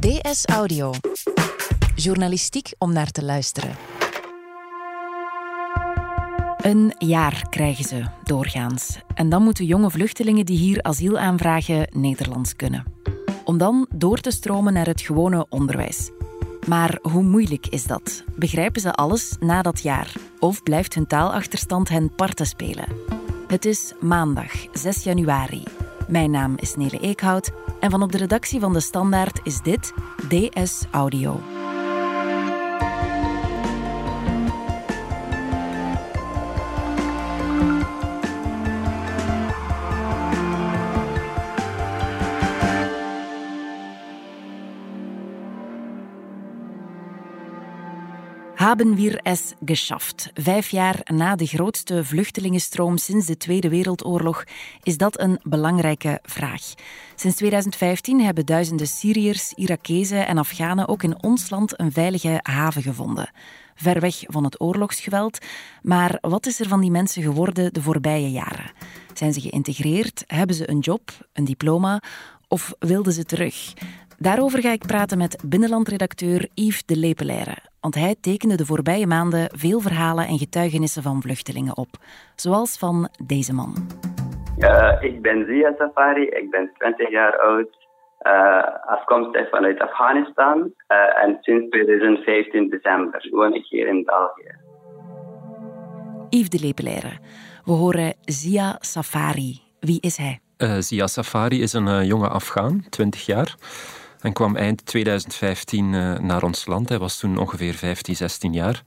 DS Audio. Journalistiek om naar te luisteren. Een jaar krijgen ze doorgaans. En dan moeten jonge vluchtelingen die hier asiel aanvragen Nederlands kunnen. Om dan door te stromen naar het gewone onderwijs. Maar hoe moeilijk is dat? Begrijpen ze alles na dat jaar? Of blijft hun taalachterstand hen parten spelen? Het is maandag 6 januari. Mijn naam is Nele Eekhout en van op de redactie van De Standaard is dit DS Audio. Haben wir es geschafft? Vijf jaar na de grootste vluchtelingenstroom sinds de Tweede Wereldoorlog is dat een belangrijke vraag. Sinds 2015 hebben duizenden Syriërs, Irakezen en Afghanen ook in ons land een veilige haven gevonden. Ver weg van het oorlogsgeweld. Maar wat is er van die mensen geworden de voorbije jaren? Zijn ze geïntegreerd? Hebben ze een job, een diploma? Of wilden ze terug? Daarover ga ik praten met binnenlandredacteur Yves de Lepelaire. Want hij tekende de voorbije maanden veel verhalen en getuigenissen van vluchtelingen op. Zoals van deze man. Uh, ik ben Zia Safari, ik ben 20 jaar oud, uh, afkomstig vanuit Afghanistan. Uh, en sinds 2015 december woon ik hier in België. Yves de Lepelaire. We horen Zia Safari. Wie is hij? Zia Safari is een jonge Afghaan, 20 jaar en kwam eind 2015 uh, naar ons land. Hij was toen ongeveer 15, 16 jaar.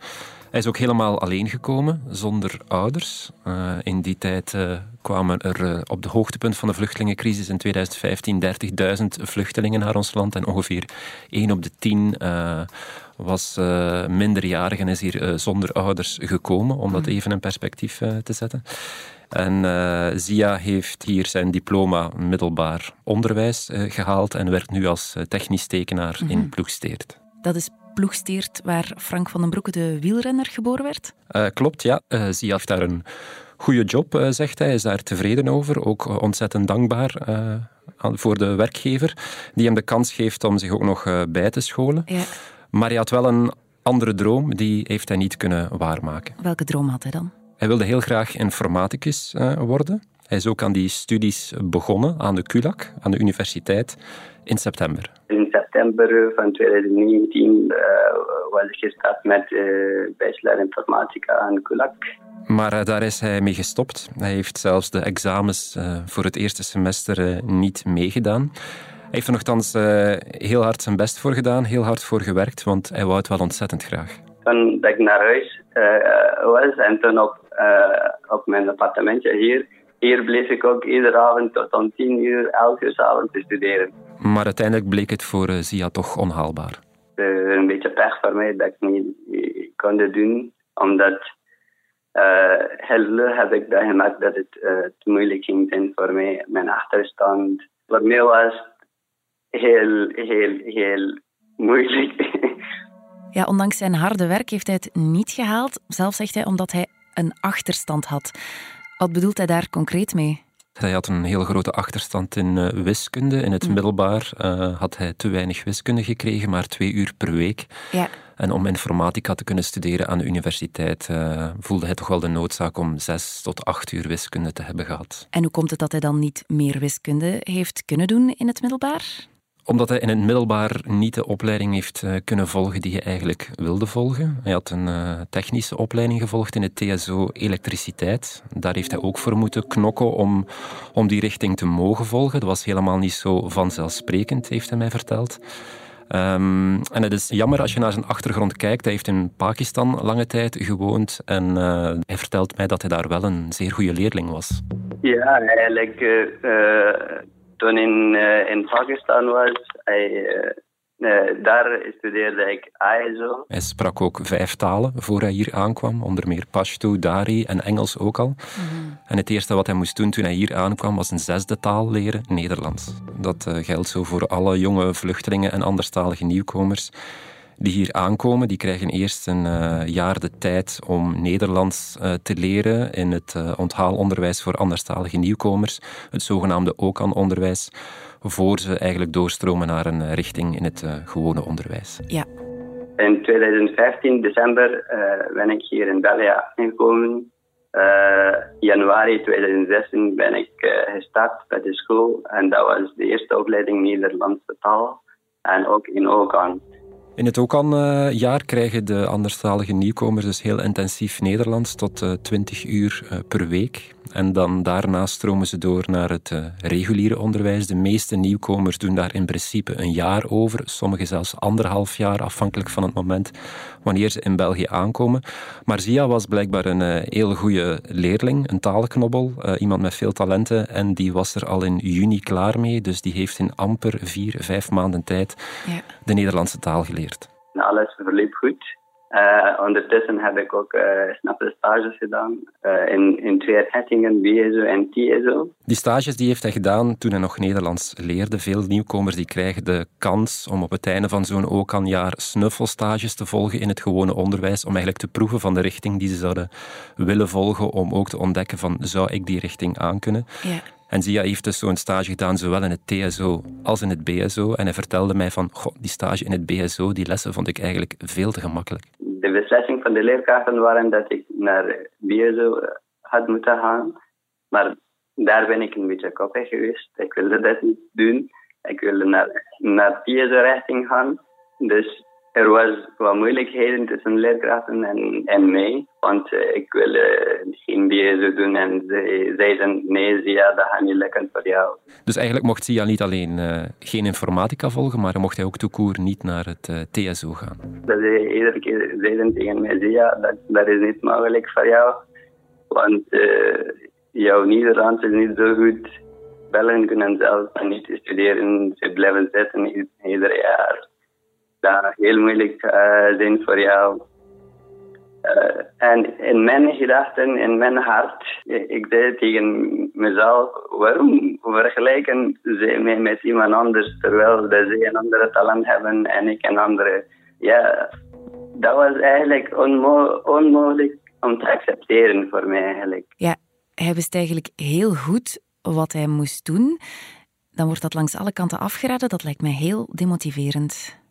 Hij is ook helemaal alleen gekomen, zonder ouders. Uh, in die tijd uh, kwamen er op de hoogtepunt van de vluchtelingencrisis in 2015 30.000 vluchtelingen naar ons land. En ongeveer 1 op de 10 was minderjarig en is hier zonder ouders gekomen, om dat even in perspectief te zetten. En uh, Zia heeft hier zijn diploma middelbaar onderwijs uh, gehaald en werkt nu als eh, technisch tekenaar in mhm. Ploegsteert. Dat is Ploegsteert waar Frank van den Broeke de wielrenner geboren werd? Uh, klopt, ja. Zia heeft daar een goede job, zegt hij. Hij is daar tevreden over. Ook ontzettend dankbaar voor de werkgever die hem de kans geeft om zich ook nog bij te scholen. Ja. Maar hij had wel een andere droom, die heeft hij niet kunnen waarmaken. Welke droom had hij dan? Hij wilde heel graag informaticus uh, worden. Hij is ook aan die studies begonnen aan de KULAK, aan de universiteit, in september. In september van 2019 uh, eh, was ik gestart met uh, bachelor informatica aan KULAK. Maar daar is hij mee gestopt. Hij heeft zelfs de examens voor het eerste semester niet meegedaan. Hij heeft er nogthans heel hard zijn best voor gedaan, heel hard voor gewerkt, want hij wou het wel ontzettend graag. Toen ik naar huis was en toen op uh, op mijn appartementje hier. Hier bleef ik ook iedere avond tot om tien uur, elf uur avond te studeren. Maar uiteindelijk bleek het voor uh, Zia toch onhaalbaar. Een beetje pech voor mij dat ik niet kon doen, omdat heel heb ik bij gemerkt dat het te moeilijk ging zijn voor mij. Mijn achterstand. Voor mij was heel, heel, heel moeilijk. Ja, ondanks zijn harde werk heeft hij het niet gehaald. Zelf zegt hij omdat hij een achterstand had. Wat bedoelt hij daar concreet mee? Hij had een heel grote achterstand in uh, wiskunde. In het hm. middelbaar uh, had hij te weinig wiskunde gekregen, maar twee uur per week. Ja. En om informatica te kunnen studeren aan de universiteit uh, voelde hij toch wel de noodzaak om zes tot acht uur wiskunde te hebben gehad. En hoe komt het dat hij dan niet meer wiskunde heeft kunnen doen in het middelbaar? Omdat hij in het middelbaar niet de opleiding heeft uh, kunnen volgen die hij eigenlijk wilde volgen. Hij had een uh, technische opleiding gevolgd in het TSO elektriciteit. Daar heeft hij ook voor moeten knokken om, om die richting te mogen volgen. Dat was helemaal niet zo vanzelfsprekend, heeft hij mij verteld. Um, en het is jammer als je naar zijn achtergrond kijkt. Hij heeft in Pakistan lange tijd gewoond en uh, hij vertelt mij dat hij daar wel een zeer goede leerling was. Ja, eigenlijk toen in, uh, in Pakistan was, hij, uh, daar studeerde ik ISO. Hij sprak ook vijf talen voor hij hier aankwam, onder meer Pashto, Dari en Engels ook al. Mhm. En het eerste wat hij moest doen toen hij hier aankwam was een zesde taal leren, Nederlands. Dat uh, geldt zo voor alle jonge vluchtelingen en anderstalige nieuwkomers die hier aankomen, die krijgen eerst een uh, jaar de tijd om Nederlands uh, te leren in het uh, onthaalonderwijs voor anderstalige nieuwkomers, het zogenaamde OCAN-onderwijs, voor ze eigenlijk doorstromen naar een richting in het gewone onderwijs. Ja. In 2015, december, ben ik hier in België aangekomen. januari 2016 ben ik gestart bij de school en dat was de eerste opleiding Nederlandse taal en ook in Okan. In het Okan-jaar eh, krijgen de anderstalige nieuwkomers dus heel intensief Nederlands tot 20 eh, uur eh, per week. En dan daarna stromen ze door naar het uh, reguliere onderwijs. De meeste nieuwkomers doen daar in principe een jaar over, sommigen zelfs anderhalf jaar, afhankelijk van het moment wanneer ze in België aankomen. Maar Zia was blijkbaar een heel goede leerling, een talenknobbel, iemand met veel talenten. En die was er al in juni klaar mee, dus die heeft in amper vier, vijf maanden tijd ja. de Nederlandse taal geleerd. Alles verliep goed. Uh, ondertussen heb ik ook uh, snappe stages gedaan uh, in, in twee richtingen, BSO en TSO. Die stages die heeft hij gedaan toen hij nog Nederlands leerde. Veel nieuwkomers die krijgen de kans om op het einde van zo'n OCAN-jaar snuffelstages te volgen in het gewone onderwijs, om eigenlijk te proeven van de richting die ze zouden willen volgen, om ook te ontdekken van zou ik die richting aankunnen. Ja. En Zia heeft dus zo'n stage gedaan, zowel in het TSO als in het BSO. En hij vertelde mij van, goh, die stage in het BSO, die lessen vond ik eigenlijk veel te gemakkelijk. De beslissing van de leerkrachten waren dat ik naar BSO had moeten gaan. Maar daar ben ik een beetje koppig geweest. Ik wilde dat niet doen. Ik wilde naar, naar TSO-richting gaan. Dus er was wat moeilijkheden tussen leerkrachten en, en mij. Want uh, ik wilde geen BSO doen en ze zeiden nee, Zia, dat gaat niet lekker voor jou. Dus eigenlijk mocht Zia niet alleen uh, geen informatica volgen, maar mocht hij ook toekoer niet naar het uh, eh, TSO gaan. Dat ze iedere keer zeiden tegen mij, Zia, dat, dat is niet mogelijk voor jou. Want jouw Nederlands is niet zo goed. Bellen kunnen zelf niet studeren. Ze blijven zitten ieder jaar dat heel moeilijk uh, zijn voor jou. Uh, en in mijn gedachten, in mijn hart, ik zei tegen mezelf, waarom vergelijken ze mij met iemand anders, terwijl ze een andere talent hebben en ik een andere. Ja, dat was eigenlijk onmo onmogelijk om te accepteren voor mij eigenlijk. Ja, hij wist eigenlijk heel goed wat hij moest doen. Dan wordt dat langs alle kanten afgeraden. Dat lijkt mij heel demotiverend.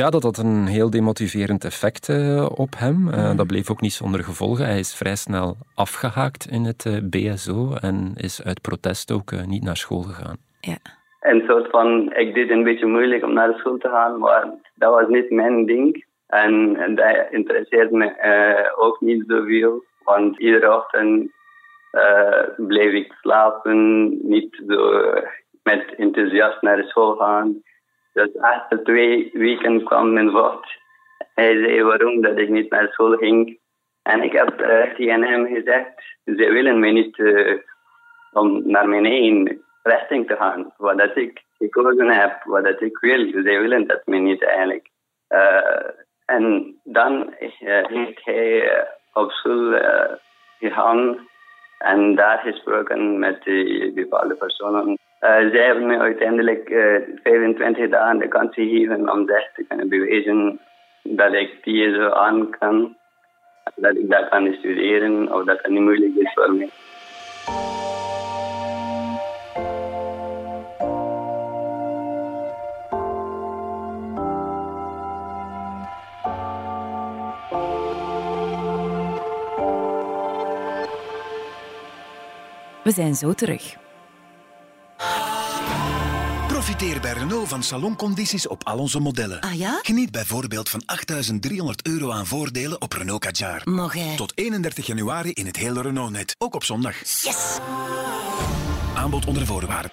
Ja, dat had een heel demotiverend effect uh, op hem. Uh, dat bleef ook niet zonder gevolgen. Hij is vrij snel afgehaakt in het uh, eh, BSO en is uit protest ook niet naar school gegaan. Ja. Een soort van, ik deed een beetje moeilijk om naar de school te gaan, maar dat was niet mijn ding. En, en dat interesseert me ook niet zoveel, want iedere ochtend bleef ik slapen, niet zo met enthousiast naar de school gaan. Dus achter twee weken kwam mijn vocht. Hij zei waarom dat ik niet naar school ging. En ik heb uh, tegen hem gezegd, ze willen mij niet uh, om naar mijn eigen richting te gaan. Wat dat ik gekozen heb, wat dat ik wil. Ze willen dat mij niet eigenlijk. Uh, en dan heeft hij op school gegaan en daar gesproken met die bepaalde personen. Uh, zij hebben me uiteindelijk uh, eh, 25 dagen de kans gegeven om te kunnen bewijzen dat ik die zo aan kan. Dat ik dat kan studeren of dat het niet moeilijk is voor mij. We zijn zo terug. Profiteer bij Renault van saloncondities op al onze modellen. Ah ja? Geniet bijvoorbeeld van 8.300 euro aan voordelen op Renault Kadjar. Tot 31 januari in het hele Renault-net. Ook op zondag. Yes! Aanbod onder voorwaarden.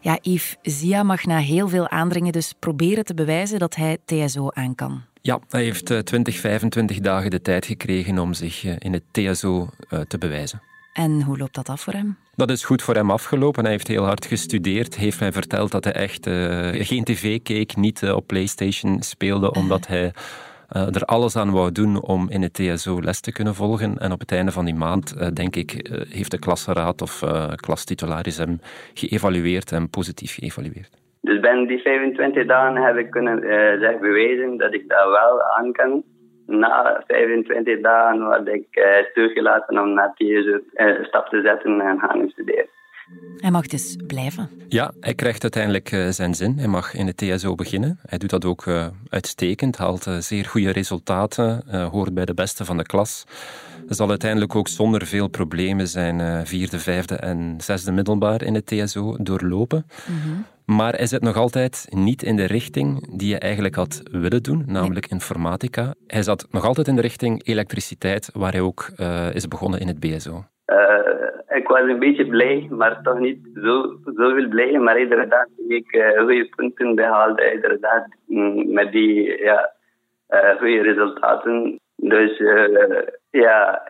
Ja, Yves, Zia mag na heel veel aandringen dus proberen te bewijzen dat hij TSO aan kan. Ja, hij heeft 20, eh, 25 dagen de tijd gekregen om zich eh, in het TSO eh, te bewijzen. En hoe loopt dat af voor hem? Dat is goed voor hem afgelopen. Hij heeft heel hard gestudeerd. Heeft mij verteld dat hij echt geen tv keek, niet op PlayStation speelde, omdat hij er alles aan wou doen om in het TSO les te kunnen volgen. En op het einde van die maand, denk ik, heeft de klasraad of klastitularis hem geëvalueerd en positief geëvalueerd. Dus binnen die 25 dagen heb ik kunnen uh, bewijzen dat ik dat wel aan kan. na 25 dagen werd ik uh, toegelaten om naar TSO uh, stap te zetten en gaan studeren. Hij mag dus blijven. Ja, hij krijgt uiteindelijk uh, zijn zin. Hij mag in de TSO beginnen. Hij doet dat ook uh, uitstekend, haalt uh, zeer goede resultaten, hoort bij de beste van de klas. Hij zal uiteindelijk ook zonder veel problemen zijn vierde, vijfde en zesde middelbaar in de TSO doorlopen. Mm -hmm. Maar hij zit nog altijd niet in de richting die je eigenlijk had willen doen, namelijk informatica. Hij zat nog altijd in de richting elektriciteit, waar hij ook is begonnen in het BSO. Uh, ik was een beetje blij, maar toch niet zo, zoveel blij. Maar iedere dag heb ik uh, goede punten behaald. Iedere dag mm, met die ja, uh, goede resultaten. Dus ja,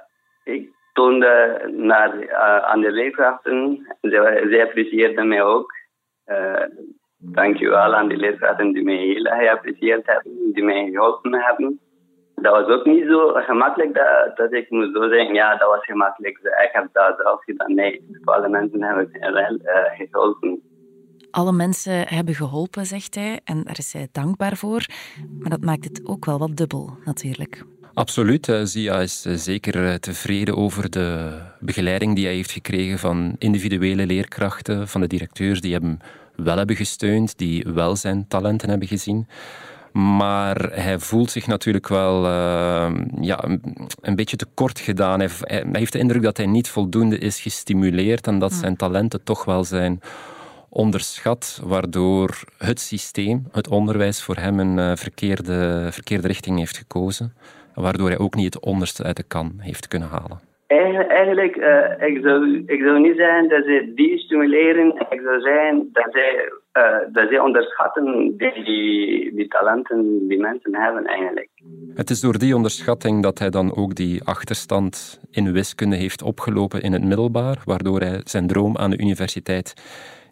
ik toonde naar, aan de leerkrachten. Zij, zij apprecieerden mij ook. Dankjewel aan de leerkrachten die mij heel erg geapprecieerd hebben, die mij geholpen hebben dat was ook niet zo gemakkelijk dat, dat ik moest zo zeggen, ja, dat was gemakkelijk. Ik heb dat zelf gedaan. Nee, alle mensen hebben wel uh, geholpen. Alle mensen hebben geholpen, zegt hij, en daar is hij dankbaar voor. Maar dat maakt het ook wel wat dubbel, natuurlijk. Absoluut. Zia is eh, zeker eh, tevreden over de begeleiding die hij heeft gekregen van individuele leerkrachten, van de directeurs die hem wel hebben gesteund, die wel zijn talenten hebben gezien. Maar hij voelt zich natuurlijk wel uh, ja, een, beetje tekort gedaan. Hij, hij, heeft de indruk dat hij niet voldoende is gestimuleerd en dat zijn talenten toch wel zijn onderschat, waardoor het systeem, het onderwijs voor hem een uh, verkeerde, verkeerde richting heeft gekozen. Waardoor hij ook niet het onderste uit de kan heeft kunnen halen. Eigenlijk, uh, ik, zou, ik zou niet zeggen dat ze die stimuleren. Ik zou zeggen dat zij, uh, dat zij onderschatten die, die talenten die mensen hebben eigenlijk. Het is door die onderschatting dat hij dan ook die achterstand in wiskunde heeft opgelopen in het middelbaar, waardoor hij zijn droom aan de universiteit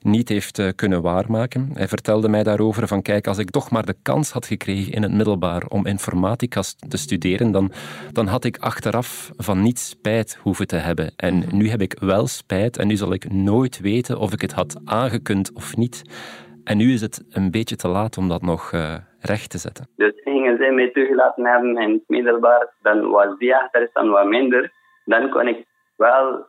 niet heeft eh, kunnen waarmaken. Hij vertelde mij daarover van kijk, als ik toch maar de kans had gekregen in het middelbaar om informatica te studeren, dan, dan had ik achteraf van niets spijt hoeven te hebben. En mhm. nu heb ik wel spijt en nu zal ik nooit weten of ik het had aangekund of niet. En nu is het een beetje te laat om dat nog uh, recht te zetten. Dus gingen zij mij toegelaten hebben in het middelbaar, dan was die achterstand wat minder. Dan kon ik wel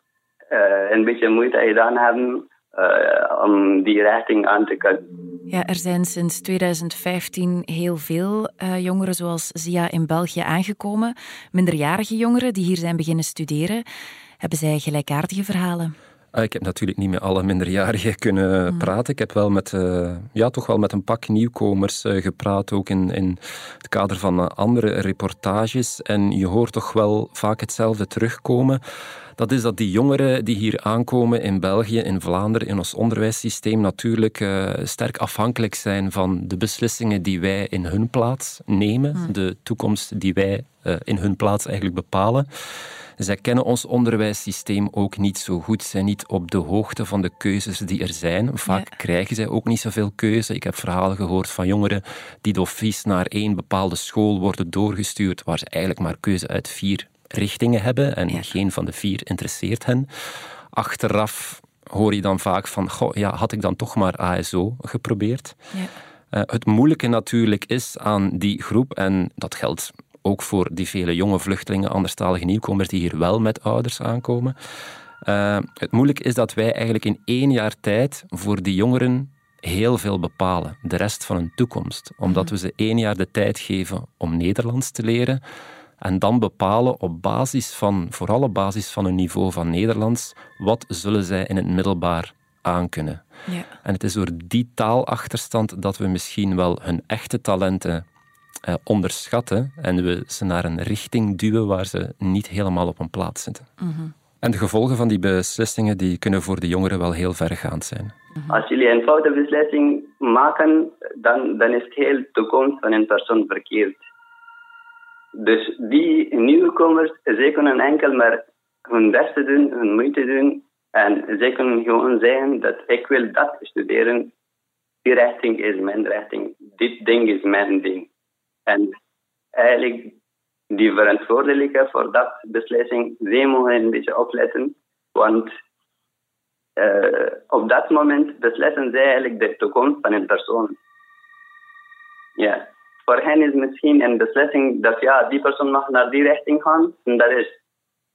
uh, een beetje moeite gedaan hebben uh, om die richting aan te kunnen. Ja, er zijn sinds 2015 heel veel uh, jongeren zoals Zia in België aangekomen. Minderjarige jongeren die hier zijn beginnen studeren. Hebben zij gelijkaardige verhalen? Uh, ik heb natuurlijk niet met alle minderjarigen kunnen hmm. praten. Ik heb wel met, uh, ja, toch wel met een pak nieuwkomers gepraat, ook in, in het kader van andere reportages. En je hoort toch wel vaak hetzelfde terugkomen dat is dat die jongeren die hier aankomen in België, in Vlaanderen, in ons onderwijssysteem natuurlijk sterk afhankelijk zijn van de beslissingen die wij in hun plaats nemen, hmm. de toekomst die wij in hun plaats eigenlijk bepalen. Zij kennen ons onderwijssysteem ook niet zo goed, zijn niet op de hoogte van de keuzes die er zijn. Vaak krijgen zij ook niet zoveel keuze. Ik heb verhalen gehoord van jongeren die dofies naar één bepaalde school worden doorgestuurd, waar ze eigenlijk maar keuze uit vier richtingen hebben en geen van de vier interesseert hen. Achteraf hoor je dan vaak van, goh, ja, had ik dan toch maar ASO geprobeerd? Ja. Uh, het moeilijke natuurlijk is aan die groep, en dat geldt ook voor die vele jonge vluchtelingen, anderstalige nieuwkomers die hier wel met ouders aankomen. Uh, het moeilijke is dat wij eigenlijk in één jaar tijd voor die jongeren heel veel bepalen, de rest van hun toekomst. Omdat we ze één jaar de tijd geven om Nederlands te leren, en dan bepalen op basis van, vooral op basis van hun niveau van Nederlands, wat zullen zij in het middelbaar aankunnen. Ja. En het is door die taalachterstand dat we misschien wel hun echte talenten eh, onderschatten en we ze naar een richting duwen waar ze niet helemaal op een plaats zitten. Mhm. En de gevolgen van die beslissingen die kunnen voor de jongeren wel heel vergaand zijn. Mhm. Als jullie een foute beslissing maken, dan, dan is het heel toekomst van een persoon verkeerd. Dus die nieuwkomers, zij kunnen enkel maar hun beste doen, hun moeite doen. En zij kunnen gewoon zeggen dat ik wil dat studeren. Die richting is mijn richting. Dit ding is mijn ding. En eigenlijk die verantwoordelijke voor dat beslissing, zij mogen een beetje opletten. Want uh, op dat moment beslissen zij eigenlijk de toekomst van een persoon. Ja. voor hen is misschien een beslissing dat ja, die persoon mag naar die richting gaan. En dat is.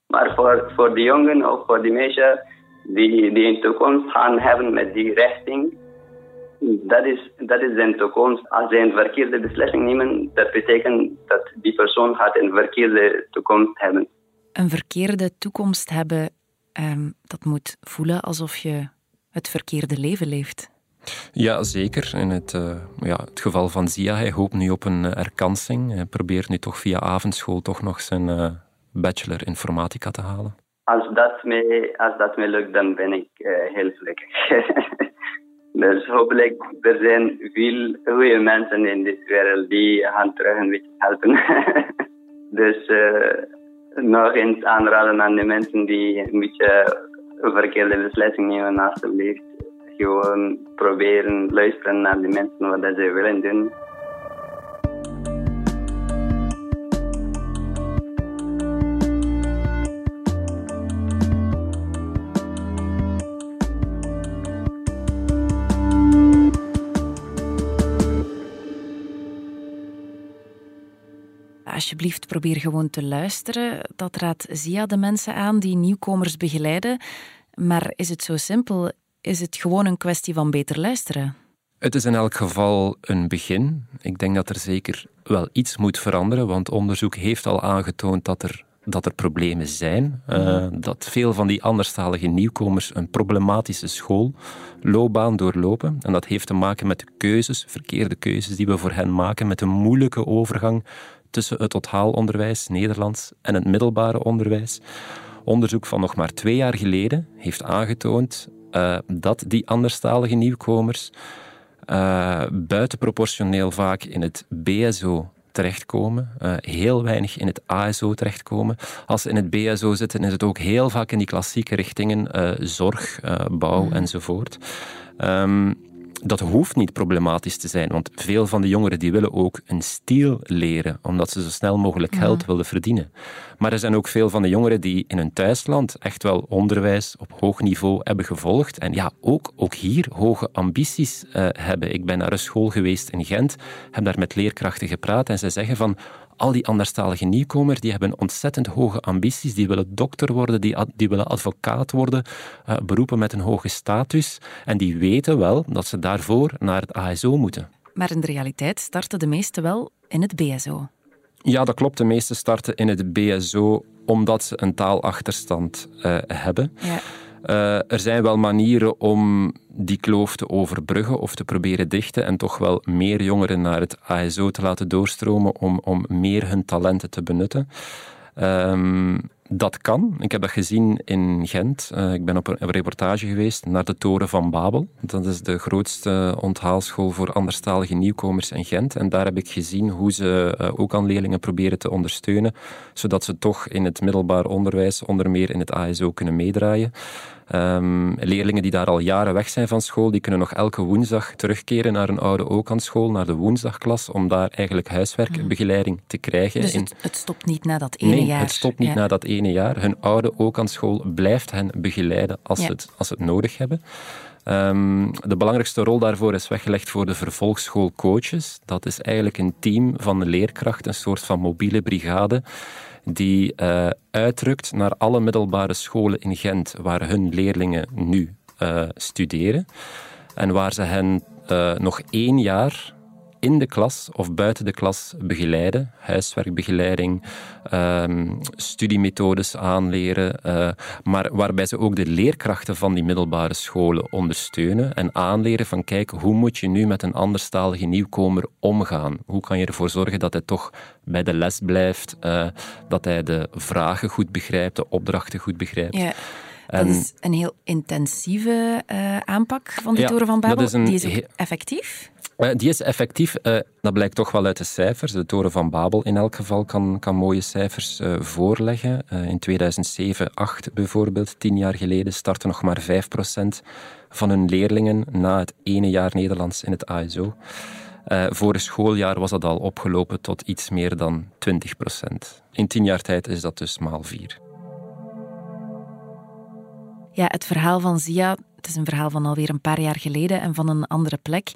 Maar voor, voor de jongen of voor die meisje die, die een toekomst gaan hebben met die richting, dat is, dat is zijn toekomst. Als zij een verkeerde beslissing nemen, dat betekent dat die persoon gaat een verkeerde toekomst hebben. Een verkeerde toekomst hebben, um, dat moet voelen alsof je het verkeerde leven leeft. Ja, zeker. In het, uh, ja, het geval van Zia, hij hoopt nu op een uh, erkansing. Hij probeert nu toch via avondschool toch nog zijn uh, bachelor informatica te halen. Als dat mij, als dat mij lukt, dan ben ik heel gelukkig. dus hopelijk, er zijn veel goede mensen in dit wereld die gaan terug een beetje helpen. dus nog eens aanraden aan de mensen die een beetje verkeerde beslissing nemen, alsjeblieft gewoon proberen luisteren naar de mensen wat ze willen doen. Alsjeblieft probeer gewoon te luisteren. Dat raadt Zia de mensen aan die nieuwkomers begeleiden. Maar is het zo simpel? is het gewoon een kwestie van beter luisteren. Het is in elk geval een begin. Ik denk dat er zeker wel iets moet veranderen, want onderzoek heeft al aangetoond dat er, dat er problemen zijn. Uh, dat veel van die anderstalige nieuwkomers een problematische schoolloopbaan doorlopen. En dat heeft te maken met de keuzes, verkeerde keuzes die we voor hen maken, met een moeilijke overgang tussen het totaalonderwijs, Nederlands, en het middelbare onderwijs. Onderzoek van nog maar twee jaar geleden heeft aangetoond uh, dat die anderstalige nieuwkomers uh, buitenproportioneel vaak in het BSO terechtkomen, uh, heel weinig in het ASO terechtkomen. Als ze in het BSO zitten, is het ook heel vaak in die klassieke richtingen zorg, bouw mm. enzovoort. Um, dat hoeft niet problematisch te zijn, want veel van de jongeren die willen ook een stiel leren, omdat ze zo snel mogelijk geld willen verdienen. Maar er zijn ook veel van de jongeren die in hun thuisland echt wel onderwijs op hoog niveau hebben gevolgd en ja, ook, ook hier hoge ambities uh, hebben. Ik ben naar een school geweest in Gent, heb daar met leerkrachten gepraat en zij zeggen van al die anderstalige nieuwkomers die hebben ontzettend hoge ambities. Die willen dokter worden, die, die willen advocaat worden, uh, beroepen met een hoge status. En die weten wel dat ze daarvoor naar het ASO moeten. Maar in de realiteit starten de meesten wel in het BSO. Ja, dat klopt. De meesten starten in het BSO omdat ze een taalachterstand uh, hebben. Ja. Uh, er zijn wel manieren om die kloof te overbruggen of te proberen dichten en toch wel meer jongeren naar het ASO te laten doorstromen om, om meer hun talenten te benutten. Um, dat kan. Ik heb dat gezien in Gent. Uh, ik ben op een reportage geweest naar de Toren van Babel. Dat is de grootste onthaalschool voor anderstalige nieuwkomers in Gent. En daar heb ik gezien hoe ze uh, ook aan leerlingen proberen te ondersteunen, zodat ze toch in het middelbaar onderwijs, onder meer in het ASO, kunnen meedraaien. Um, leerlingen die daar al jaren weg zijn van school, die kunnen nog elke woensdag terugkeren naar een oude Okan-school, naar de woensdagklas, om daar eigenlijk huiswerkbegeleiding te krijgen. Dus het, het stopt niet na dat ene nee, jaar? het stopt niet na dat ene jaar. Hun oude Okan-school blijft hen begeleiden als, ja. het, als ze het nodig hebben. Um, de belangrijkste rol daarvoor is weggelegd voor de vervolgschoolcoaches. Dat is eigenlijk een team van leerkrachten, een soort van mobiele brigade, die uh, uitdrukt naar alle middelbare scholen in Gent waar hun leerlingen nu uh, studeren. En waar ze hen uh, nog één jaar in de klas of buiten de klas begeleiden. Huiswerkbegeleiding, um, studiemethodes aanleren. Uh, maar waarbij ze ook de leerkrachten van die middelbare scholen ondersteunen en aanleren van kijk, hoe moet je nu met een anderstalige nieuwkomer omgaan? Hoe kan je ervoor zorgen dat hij toch bij de les blijft, uh, dat hij de vragen goed begrijpt, de opdrachten goed begrijpt? Ja. Dat is een heel intensieve uh, aanpak van de ja, Toren van Babel. Een, die is ook effectief? Uh, die is effectief, uh, dat blijkt toch wel uit de cijfers. De Toren van Babel in elk geval kan, kan mooie cijfers uh, voorleggen. in 2007, 8 bijvoorbeeld, tien jaar geleden, startte nog maar 5% van hun leerlingen na het ene jaar Nederlands in het ASO. vorig schooljaar was dat al opgelopen tot iets meer dan 20%. In tien jaar tijd is dat dus maal vier. Ja, het verhaal van Zia, het is een verhaal van alweer een paar jaar geleden en van een andere plek,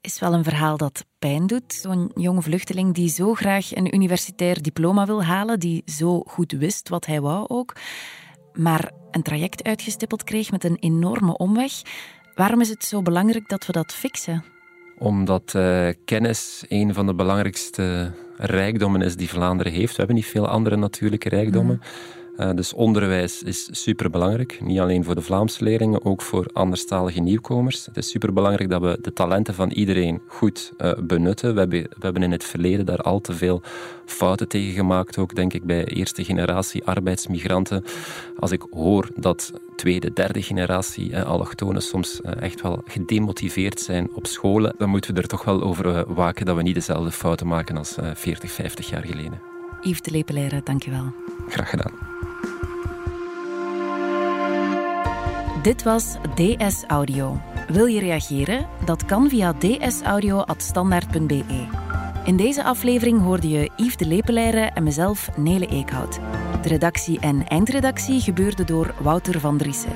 is wel een verhaal dat pijn doet. Zo'n jonge vluchteling die zo graag een universitair diploma wil halen, die zo goed wist wat hij wou ook, maar een traject uitgestippeld kreeg met een enorme omweg. Waarom is het zo belangrijk dat we dat fixen? Omdat uh, kennis een van de belangrijkste rijkdommen is die Vlaanderen heeft. We hebben niet veel andere natuurlijke rijkdommen. Mm. Uh, dus onderwijs is superbelangrijk. Niet alleen voor de Vlaamse leerlingen, ook voor anderstalige nieuwkomers. Het is superbelangrijk dat we de talenten van iedereen goed uh, benutten. We hebben, we hebben in het verleden daar al te veel fouten tegen gemaakt, ook denk ik bij eerste generatie arbeidsmigranten. Als ik hoor dat tweede, derde generatie uh, allochtonen soms echt wel gedemotiveerd zijn op scholen, dan moeten we er toch wel over waken dat we niet dezelfde fouten maken als 40, 50 jaar geleden. Yves de Lepelaire, dankjewel. Graag gedaan. Dit was DS Audio. Wil je reageren? Dat kan via dsaudio.standaard.be. In deze aflevering hoorde je Yves de Lepelaire en mezelf Nele Eekhout. De redactie en eindredactie gebeurde door Wouter van Driessen.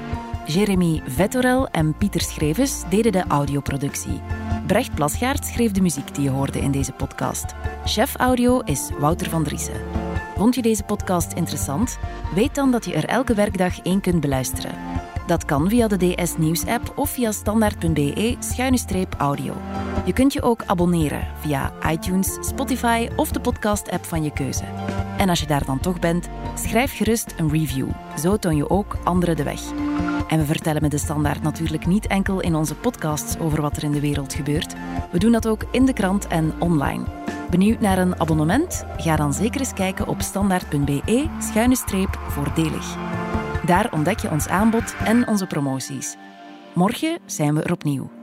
Jeremy Vettorel en Pieter Schrevens deden de audioproductie. Brecht Plasgaard schreef de muziek die je hoorde in deze podcast. Chef audio is Wouter van Driessen. Vond je deze podcast interessant? Weet dan dat je er elke werkdag één kunt beluisteren. Dat kan via de DS Nieuws app of via standaard.be-audio. Je kunt je ook abonneren via iTunes, Spotify of de podcast app van je keuze. En als je daar dan toch bent, schrijf gerust een review. Zo toon je ook anderen de weg. En we vertellen met de standaard natuurlijk niet enkel in onze podcasts over wat er in de wereld gebeurt. We doen dat ook in de krant en online. Benieuwd naar een abonnement? Ga dan zeker eens kijken op standaard.be-voordelig. Daar ontdek je ons aanbod en onze promoties. Morgen zijn we er opnieuw.